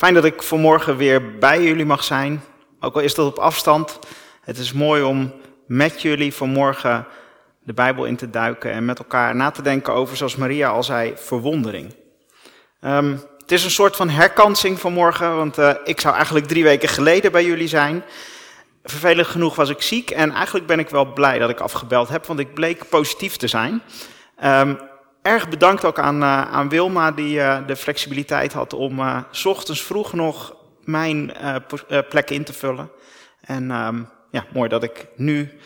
Fijn dat ik vanmorgen weer bij jullie mag zijn, ook al is dat op afstand. Het is mooi om met jullie vanmorgen de Bijbel in te duiken en met elkaar na te denken over, zoals Maria al zei, verwondering. Um, het is een soort van herkansing vanmorgen, want uh, ik zou eigenlijk drie weken geleden bij jullie zijn. Vervelend genoeg was ik ziek en eigenlijk ben ik wel blij dat ik afgebeld heb, want ik bleek positief te zijn. Um, erg bedankt ook aan, uh, aan Wilma, die uh, de flexibiliteit had om uh, s ochtends vroeg nog mijn plek in te vullen. En um, ja, mooi dat ik nu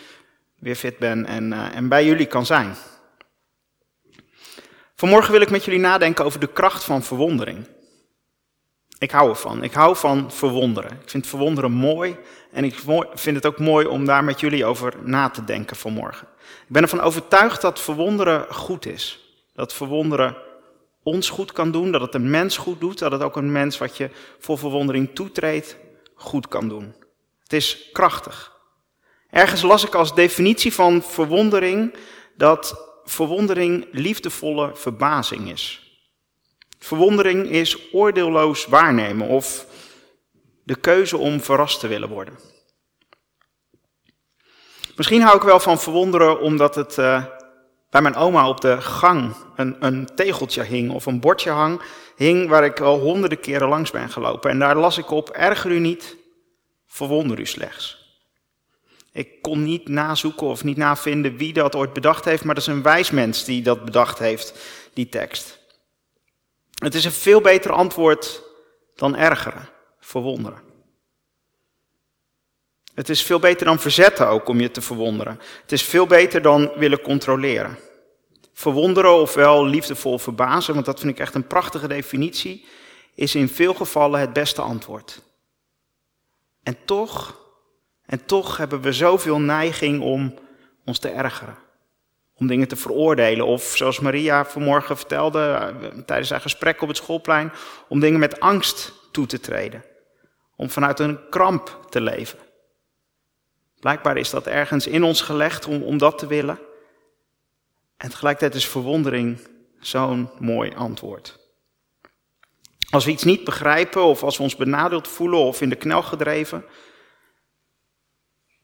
weer fit ben en, en bij jullie kan zijn. Vanmorgen wil ik met jullie nadenken over de kracht van verwondering. Ik hou ervan. Ik hou van verwonderen. Ik vind verwonderen mooi en ik vind het ook mooi om daar met jullie over na te denken vanmorgen. Ik ben ervan overtuigd dat verwonderen goed is. Dat verwonderen ons goed kan doen, dat het een mens goed doet, dat het ook een mens wat je voor verwondering toetreedt goed kan doen. Het is krachtig. Ergens las ik als definitie van verwondering dat verwondering liefdevolle verbazing is. Verwondering is oordeelloos waarnemen of de keuze om verrast te willen worden. Misschien hou ik wel van verwonderen omdat het uh, bij mijn oma op de gang een, een tegeltje hing of een bordje hang, hing waar ik al honderden keren langs ben gelopen. En daar las ik op, erger u niet, verwonder u slechts. Ik kon niet nazoeken of niet navinden wie dat ooit bedacht heeft, maar dat is een wijs mens die dat bedacht heeft, die tekst. Het is een veel beter antwoord dan ergeren, verwonderen. Het is veel beter dan verzetten ook om je te verwonderen. Het is veel beter dan willen controleren. Verwonderen ofwel liefdevol verbazen, want dat vind ik echt een prachtige definitie, is in veel gevallen het beste antwoord. En toch, en toch hebben we zoveel neiging om ons te ergeren. Om dingen te veroordelen. Of zoals Maria vanmorgen vertelde eh, tijdens haar gesprek op het schoolplein, om dingen met angst toe te treden. Om vanuit een kramp te leven. Blijkbaar is dat ergens in ons gelegd om, om dat te willen. En tegelijkertijd is verwondering zo'n mooi antwoord. Als we iets niet begrijpen of als we ons benadeeld voelen of in de knel gedreven,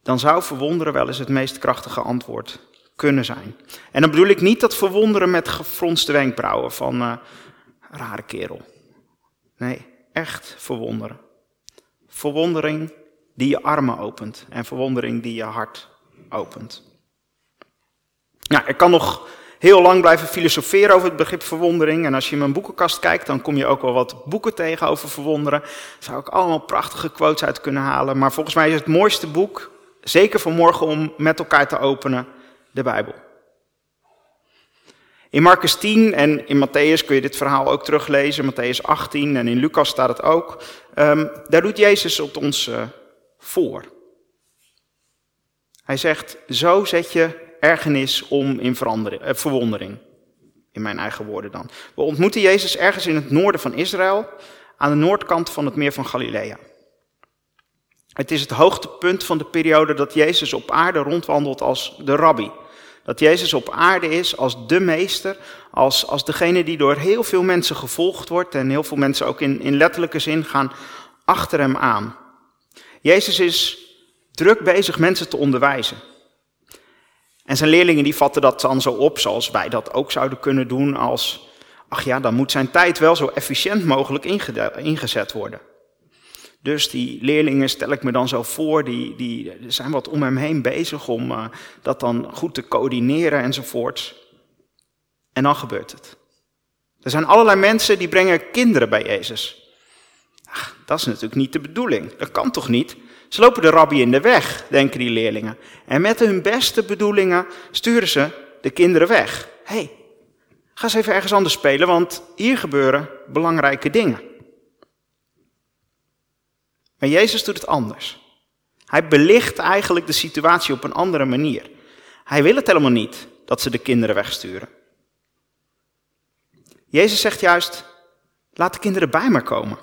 dan zou verwonderen wel eens het meest krachtige antwoord kunnen zijn. En dan bedoel ik niet dat verwonderen met gefronste wenkbrauwen van uh, rare kerel. Nee, echt verwonderen. Verwondering die je armen opent en verwondering die je hart opent. Nou, ik kan nog heel lang blijven filosoferen over het begrip verwondering. En als je in mijn boekenkast kijkt, dan kom je ook wel wat boeken tegen over verwonderen. Daar zou ik allemaal prachtige quotes uit kunnen halen. Maar volgens mij is het mooiste boek, zeker vanmorgen om met elkaar te openen, de Bijbel. In Marcus 10 en in Matthäus kun je dit verhaal ook teruglezen. Matthäus 18 en in Lucas staat het ook. Um, daar doet Jezus het ons uh, voor. Hij zegt, zo zet je ergernis om in eh, verwondering. In mijn eigen woorden dan. We ontmoeten Jezus ergens in het noorden van Israël, aan de noordkant van het meer van Galilea. Het is het hoogtepunt van de periode dat Jezus op aarde rondwandelt als de rabbi. Dat Jezus op aarde is als de meester, als, als degene die door heel veel mensen gevolgd wordt en heel veel mensen ook in, in letterlijke zin gaan achter hem aan. Jezus is druk bezig mensen te onderwijzen. En zijn leerlingen die vatten dat dan zo op, zoals wij dat ook zouden kunnen doen, als, ach ja, dan moet zijn tijd wel zo efficiënt mogelijk ingezet worden. Dus die leerlingen stel ik me dan zo voor, die, die zijn wat om hem heen bezig om uh, dat dan goed te coördineren enzovoort. En dan gebeurt het. Er zijn allerlei mensen die brengen kinderen bij Jezus. Ach, dat is natuurlijk niet de bedoeling. Dat kan toch niet? Ze lopen de rabbi in de weg, denken die leerlingen. En met hun beste bedoelingen sturen ze de kinderen weg. Hé, hey, ga eens even ergens anders spelen, want hier gebeuren belangrijke dingen. Maar Jezus doet het anders. Hij belicht eigenlijk de situatie op een andere manier. Hij wil het helemaal niet dat ze de kinderen wegsturen. Jezus zegt juist: laat de kinderen bij me komen.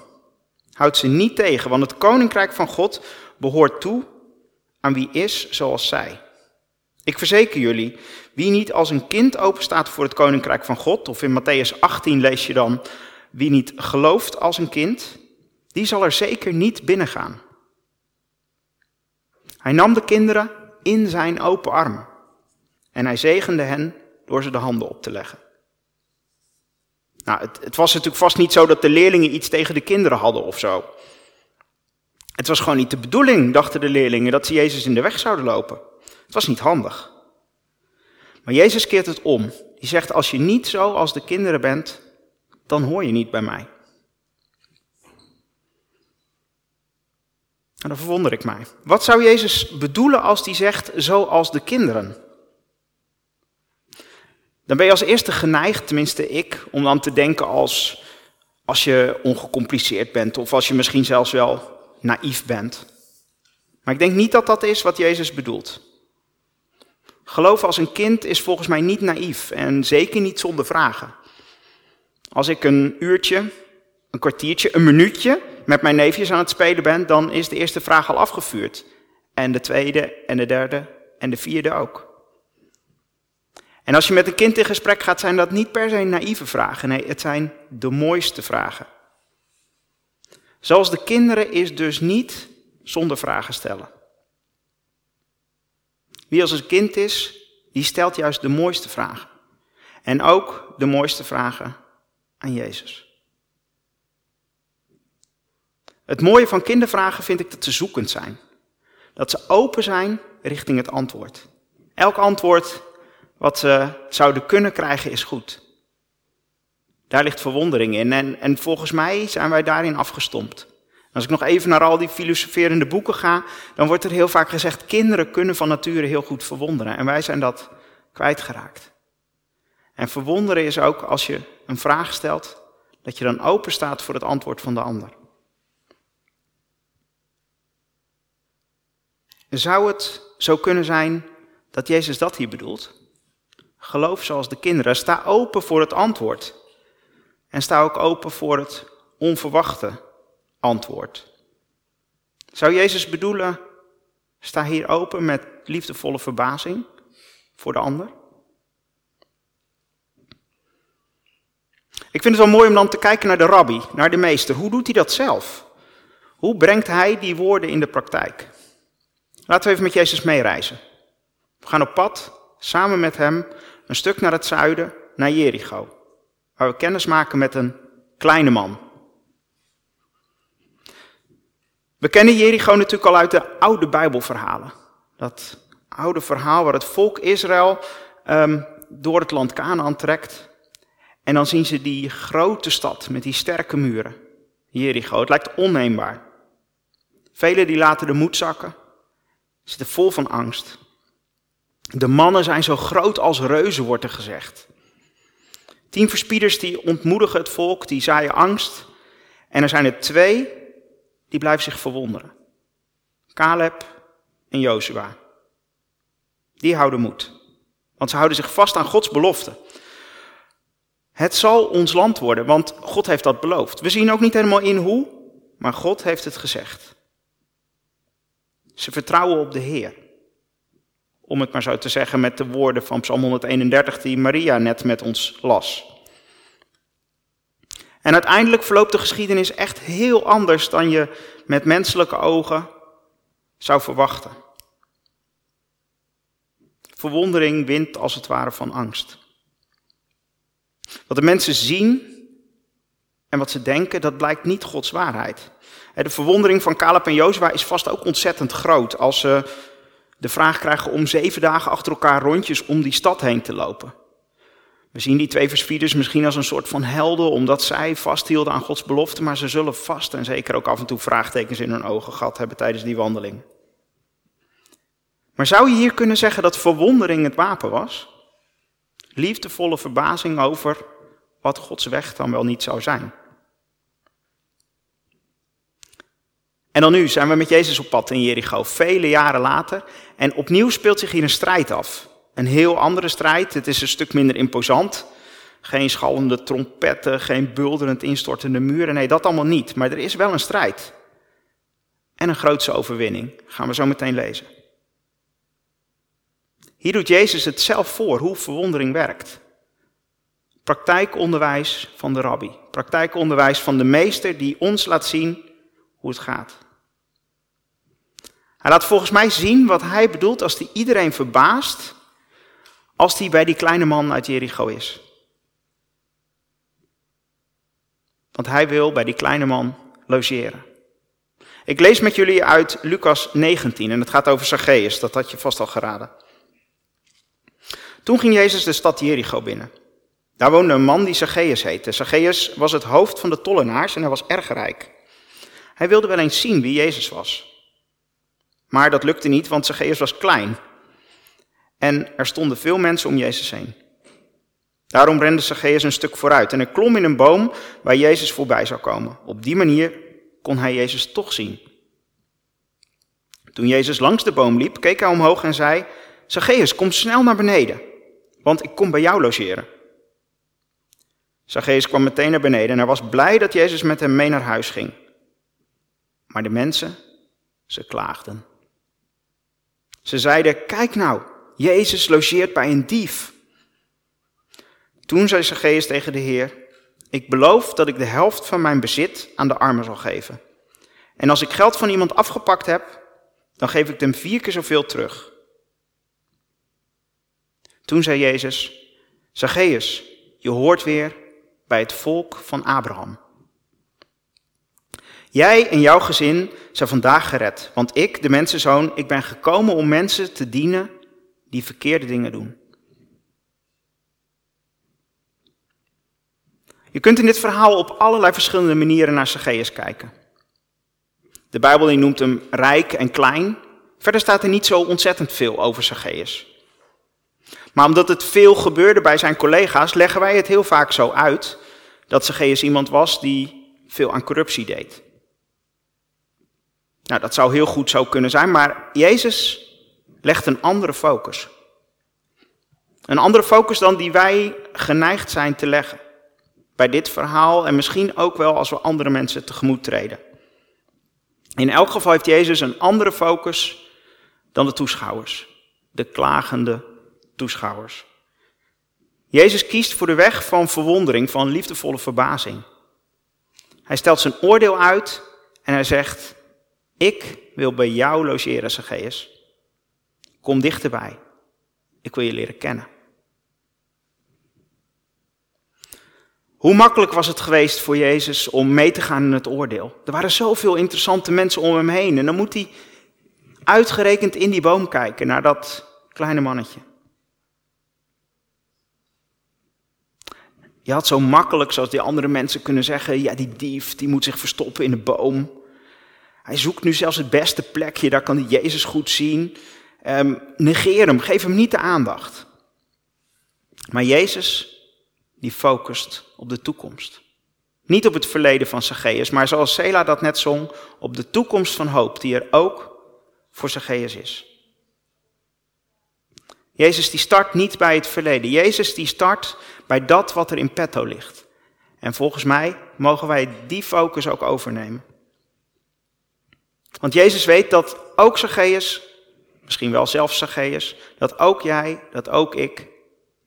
Houd ze niet tegen, want het koninkrijk van God behoort toe aan wie is zoals zij. Ik verzeker jullie, wie niet als een kind openstaat voor het koninkrijk van God, of in Matthäus 18 lees je dan, wie niet gelooft als een kind, die zal er zeker niet binnengaan. Hij nam de kinderen in zijn open armen en hij zegende hen door ze de handen op te leggen. Nou, het, het, was natuurlijk vast niet zo dat de leerlingen iets tegen de kinderen hadden of zo. Het was gewoon niet de bedoeling, dachten de leerlingen, dat ze Jezus in de weg zouden lopen. Het was niet handig. Maar Jezus keert het om. Die zegt, als je niet zo als de kinderen bent, dan hoor je niet bij mij. En dan verwonder ik mij. Wat zou Jezus bedoelen als hij zegt, zoals de kinderen? Dan ben je als eerste geneigd, tenminste ik, om dan te denken als, als je ongecompliceerd bent of als je misschien zelfs wel naïef bent. Maar ik denk niet dat dat is wat Jezus bedoelt. Geloven als een kind is volgens mij niet naïef en zeker niet zonder vragen. Als ik een uurtje, een kwartiertje, een minuutje met mijn neefjes aan het spelen ben, dan is de eerste vraag al afgevuurd. En de tweede en de derde en de vierde ook. En als je met een kind in gesprek gaat, zijn dat niet per se naïeve vragen. Nee, het zijn de mooiste vragen. Zoals de kinderen is dus niet zonder vragen stellen. Wie als een kind is, die stelt juist de mooiste vragen. En ook de mooiste vragen aan Jezus. Het mooie van kindervragen vind ik dat ze zoekend zijn. Dat ze open zijn richting het antwoord. Elk antwoord wat ze zouden kunnen krijgen is goed. Daar ligt verwondering in. En, en volgens mij zijn wij daarin afgestompt. Als ik nog even naar al die filosoferende boeken ga, dan wordt er heel vaak gezegd, kinderen kunnen van nature heel goed verwonderen. En wij zijn dat kwijtgeraakt. En verwonderen is ook als je een vraag stelt, dat je dan open staat voor het antwoord van de ander. Zou het zo kunnen zijn dat Jezus dat hier bedoelt? Geloof zoals de kinderen. Sta open voor het antwoord. En sta ook open voor het onverwachte antwoord. Zou Jezus bedoelen, sta hier open met liefdevolle verbazing voor de ander? Ik vind het wel mooi om dan te kijken naar de rabbi, naar de meester. Hoe doet hij dat zelf? Hoe brengt hij die woorden in de praktijk? Laten we even met Jezus meereizen. We gaan op pad samen met hem een stuk naar het zuiden, naar Jericho, waar we kennis maken met een kleine man. We kennen Jericho natuurlijk al uit de oude Bijbelverhalen. Dat oude verhaal waar het volk Israël um, door het land Canaan trekt. En dan zien ze die grote stad met die sterke muren. Jericho. Het lijkt onneembaar. Velen die laten de moed zakken. Zitten vol van angst. De mannen zijn zo groot als reuzen, wordt er gezegd. Tien verspieders die ontmoedigen het volk, die zaaien angst. En er zijn er twee die blijven zich verwonderen. Caleb en Jozua. Die houden moed. Want ze houden zich vast aan Gods belofte. Het zal ons land worden, want God heeft dat beloofd. We zien ook niet helemaal in hoe, maar God heeft het gezegd. Ze vertrouwen op de Heer. Om het maar zo te zeggen met de woorden van Psalm 131 die Maria net met ons las. En uiteindelijk verloopt de geschiedenis echt heel anders dan je met menselijke ogen zou verwachten. Verwondering wint als het ware van angst. Wat de mensen zien en wat ze denken, dat blijkt niet Gods waarheid. De verwondering van Caleb en Jozua is vast ook ontzettend groot als ze de vraag krijgen om zeven dagen achter elkaar rondjes om die stad heen te lopen. We zien die twee verspieders misschien als een soort van helden, omdat zij vasthielden aan Gods belofte, maar ze zullen vast en zeker ook af en toe vraagtekens in hun ogen gehad hebben tijdens die wandeling. Maar zou je hier kunnen zeggen dat verwondering het wapen was? Liefdevolle verbazing over wat Gods weg dan wel niet zou zijn. En dan nu zijn we met Jezus op pad in Jericho, vele jaren later. En opnieuw speelt zich hier een strijd af. Een heel andere strijd. Het is een stuk minder imposant. Geen schallende trompetten, geen bulderend instortende muren. Nee, dat allemaal niet. Maar er is wel een strijd. En een grootse overwinning. Gaan we zo meteen lezen. Hier doet Jezus het zelf voor hoe verwondering werkt. Praktijkonderwijs van de rabbi. Praktijkonderwijs van de meester die ons laat zien hoe het gaat. Hij laat volgens mij zien wat hij bedoelt als hij iedereen verbaast als hij bij die kleine man uit Jericho is. Want hij wil bij die kleine man logeren. Ik lees met jullie uit Lucas 19 en het gaat over Zacchaeus, dat had je vast al geraden. Toen ging Jezus de stad Jericho binnen. Daar woonde een man die Zacchaeus heette. Zacchaeus was het hoofd van de tollenaars en hij was erg rijk. Hij wilde wel eens zien wie Jezus was. Maar dat lukte niet, want Zacchaeus was klein. En er stonden veel mensen om Jezus heen. Daarom rende Zacchaeus een stuk vooruit en hij klom in een boom waar Jezus voorbij zou komen. Op die manier kon hij Jezus toch zien. Toen Jezus langs de boom liep, keek hij omhoog en zei: Zacchaeus, kom snel naar beneden, want ik kom bij jou logeren. Zacchaeus kwam meteen naar beneden en hij was blij dat Jezus met hem mee naar huis ging. Maar de mensen, ze klaagden. Ze zeiden, kijk nou, Jezus logeert bij een dief. Toen zei Zacchaeus tegen de Heer, ik beloof dat ik de helft van mijn bezit aan de armen zal geven. En als ik geld van iemand afgepakt heb, dan geef ik hem vier keer zoveel terug. Toen zei Jezus, Zacchaeus, je hoort weer bij het volk van Abraham. Jij en jouw gezin zijn vandaag gered, want ik, de mensenzoon, ik ben gekomen om mensen te dienen die verkeerde dingen doen. Je kunt in dit verhaal op allerlei verschillende manieren naar Zacchaeus kijken. De Bijbel noemt hem rijk en klein. Verder staat er niet zo ontzettend veel over Zacchaeus. Maar omdat het veel gebeurde bij zijn collega's, leggen wij het heel vaak zo uit dat Zacchaeus iemand was die veel aan corruptie deed. Nou, dat zou heel goed zo kunnen zijn, maar Jezus legt een andere focus. Een andere focus dan die wij geneigd zijn te leggen. Bij dit verhaal en misschien ook wel als we andere mensen tegemoet treden. In elk geval heeft Jezus een andere focus dan de toeschouwers. De klagende toeschouwers. Jezus kiest voor de weg van verwondering, van liefdevolle verbazing. Hij stelt zijn oordeel uit en hij zegt, ik wil bij jou logeren, Zacchaeus. Kom dichterbij. Ik wil je leren kennen. Hoe makkelijk was het geweest voor Jezus om mee te gaan in het oordeel? Er waren zoveel interessante mensen om hem heen en dan moet hij uitgerekend in die boom kijken naar dat kleine mannetje. Je had zo makkelijk, zoals die andere mensen kunnen zeggen, ja die dief, die moet zich verstoppen in de boom. Hij zoekt nu zelfs het beste plekje, daar kan hij Jezus goed zien. Um, negeer hem, geef hem niet de aandacht. Maar Jezus, die focust op de toekomst. Niet op het verleden van Zacchaeus, maar zoals Sela dat net zong, op de toekomst van hoop, die er ook voor Zacchaeus is. Jezus die start niet bij het verleden. Jezus die start bij dat wat er in petto ligt. En volgens mij mogen wij die focus ook overnemen. Want Jezus weet dat ook Zacchaeus, misschien wel zelfs Zacchaeus, dat ook jij, dat ook ik,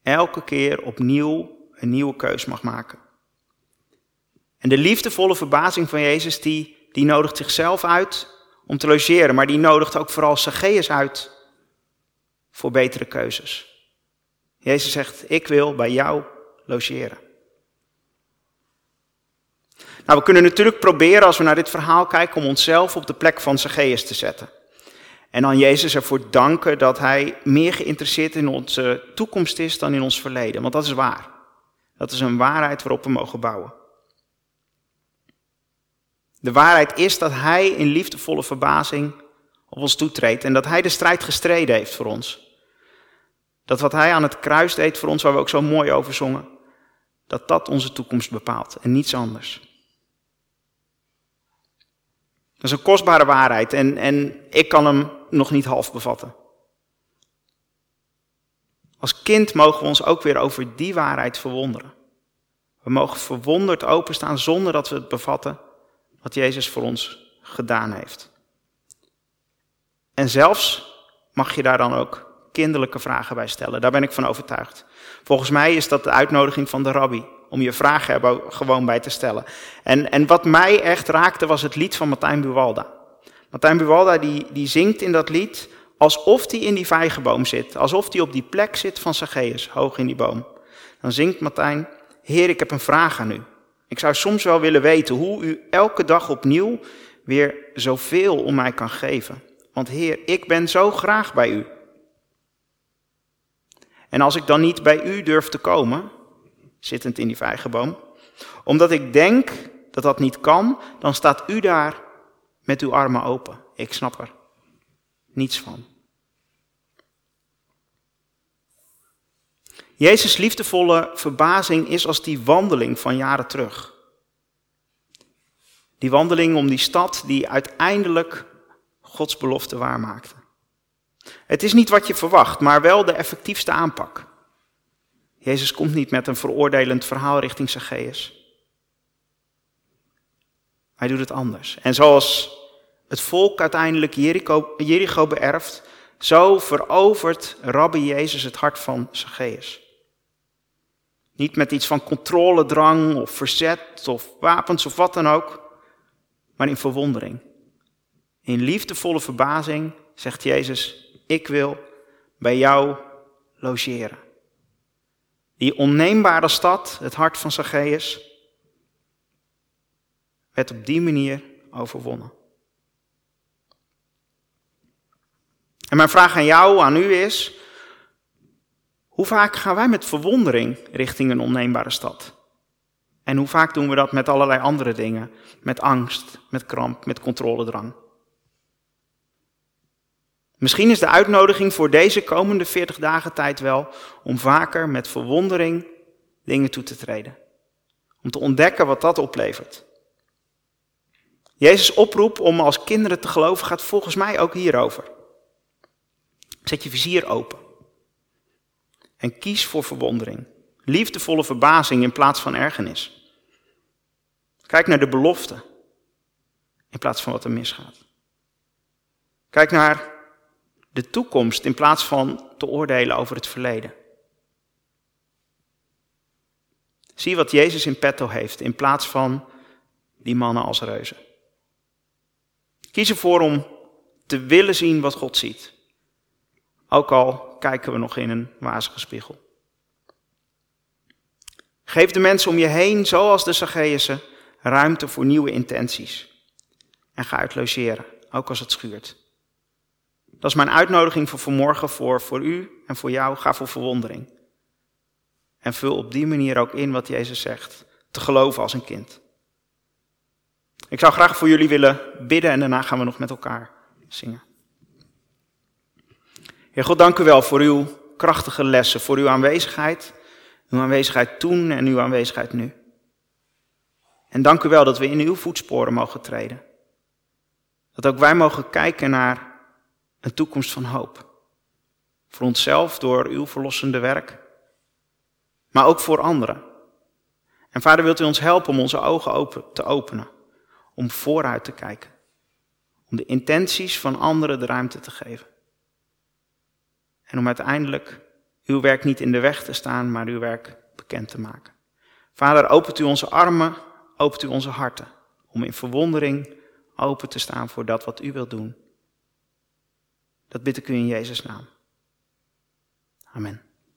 elke keer opnieuw een nieuwe keus mag maken. En de liefdevolle verbazing van Jezus, die, die nodigt zichzelf uit om te logeren, maar die nodigt ook vooral Zacchaeus uit voor betere keuzes. Jezus zegt, ik wil bij jou logeren. Nou, we kunnen natuurlijk proberen als we naar dit verhaal kijken om onszelf op de plek van Zacchaeus te zetten. En dan Jezus ervoor danken dat hij meer geïnteresseerd in onze toekomst is dan in ons verleden. Want dat is waar. Dat is een waarheid waarop we mogen bouwen. De waarheid is dat hij in liefdevolle verbazing op ons toetreedt en dat hij de strijd gestreden heeft voor ons. Dat wat hij aan het kruis deed voor ons, waar we ook zo mooi over zongen, dat dat onze toekomst bepaalt en niets anders. Dat is een kostbare waarheid en, en ik kan hem nog niet half bevatten. Als kind mogen we ons ook weer over die waarheid verwonderen. We mogen verwonderd openstaan zonder dat we het bevatten wat Jezus voor ons gedaan heeft. En zelfs mag je daar dan ook kinderlijke vragen bij stellen. Daar ben ik van overtuigd. Volgens mij is dat de uitnodiging van de rabbi om je vragen er gewoon bij te stellen. En, en wat mij echt raakte was het lied van Martijn Buwalda. Martijn Buwalda die, die zingt in dat lied alsof hij in die vijgenboom zit. Alsof hij op die plek zit van Zacchaeus, hoog in die boom. Dan zingt Martijn, Heer, ik heb een vraag aan u. Ik zou soms wel willen weten hoe u elke dag opnieuw weer zoveel om mij kan geven. Want Heer, ik ben zo graag bij u. En als ik dan niet bij u durf te komen, zittend in die vijgenboom, omdat ik denk dat dat niet kan, dan staat u daar met uw armen open. Ik snap er niets van. Jezus' liefdevolle verbazing is als die wandeling van jaren terug. Die wandeling om die stad die uiteindelijk Gods belofte waarmaakte. Het is niet wat je verwacht, maar wel de effectiefste aanpak. Jezus komt niet met een veroordelend verhaal richting Zacchaeus. Hij doet het anders. En zoals het volk uiteindelijk Jericho, Jericho beërft, zo verovert Rabbi Jezus het hart van Zacchaeus. Niet met iets van controledrang of verzet of wapens of wat dan ook, maar in verwondering. In liefdevolle verbazing zegt Jezus, ik wil bij jou logeren. Die onneembare stad, het hart van Zacchaeus, werd op die manier overwonnen. En mijn vraag aan jou, aan u is, hoe vaak gaan wij met verwondering richting een onneembare stad? En hoe vaak doen we dat met allerlei andere dingen? Met angst, met kramp, met controledrang. Misschien is de uitnodiging voor deze komende 40 dagen tijd wel om vaker met verwondering dingen toe te treden. Om te ontdekken wat dat oplevert. Jezus' oproep om als kinderen te geloven gaat volgens mij ook hierover. Zet je vizier open. En kies voor verwondering. Liefdevolle verbazing in plaats van ergernis. Kijk naar de belofte in plaats van wat er misgaat. Kijk naar de toekomst in plaats van te oordelen over het verleden. Zie wat Jezus in petto heeft in plaats van die mannen als reuzen. Kies ervoor om te willen zien wat God ziet. Ook al kijken we nog in een wazige spiegel. Geef de mensen om je heen, zoals de Zacchaeusen, ruimte voor nieuwe intenties. En ga uit logeren, ook als het schuurt. Dat is mijn uitnodiging voor vanmorgen voor, voor u en voor jou. Ga voor verwondering. En vul op die manier ook in wat Jezus zegt. Te geloven als een kind. Ik zou graag voor jullie willen bidden en daarna gaan we nog met elkaar zingen. Heer God, dank u wel voor uw krachtige lessen, voor uw aanwezigheid. Uw aanwezigheid toen en uw aanwezigheid nu. En dank u wel dat we in uw voetsporen mogen treden. Dat ook wij mogen kijken naar een toekomst van hoop. Voor onszelf door uw verlossende werk, maar ook voor anderen. En vader, wilt u ons helpen om onze ogen open te openen, om vooruit te kijken, om de intenties van anderen de ruimte te geven. En om uiteindelijk uw werk niet in de weg te staan, maar uw werk bekend te maken. Vader, opent u onze armen, opent u onze harten, om in verwondering open te staan voor dat wat u wilt doen. Dat bid ik u in Jezus' naam. Amen.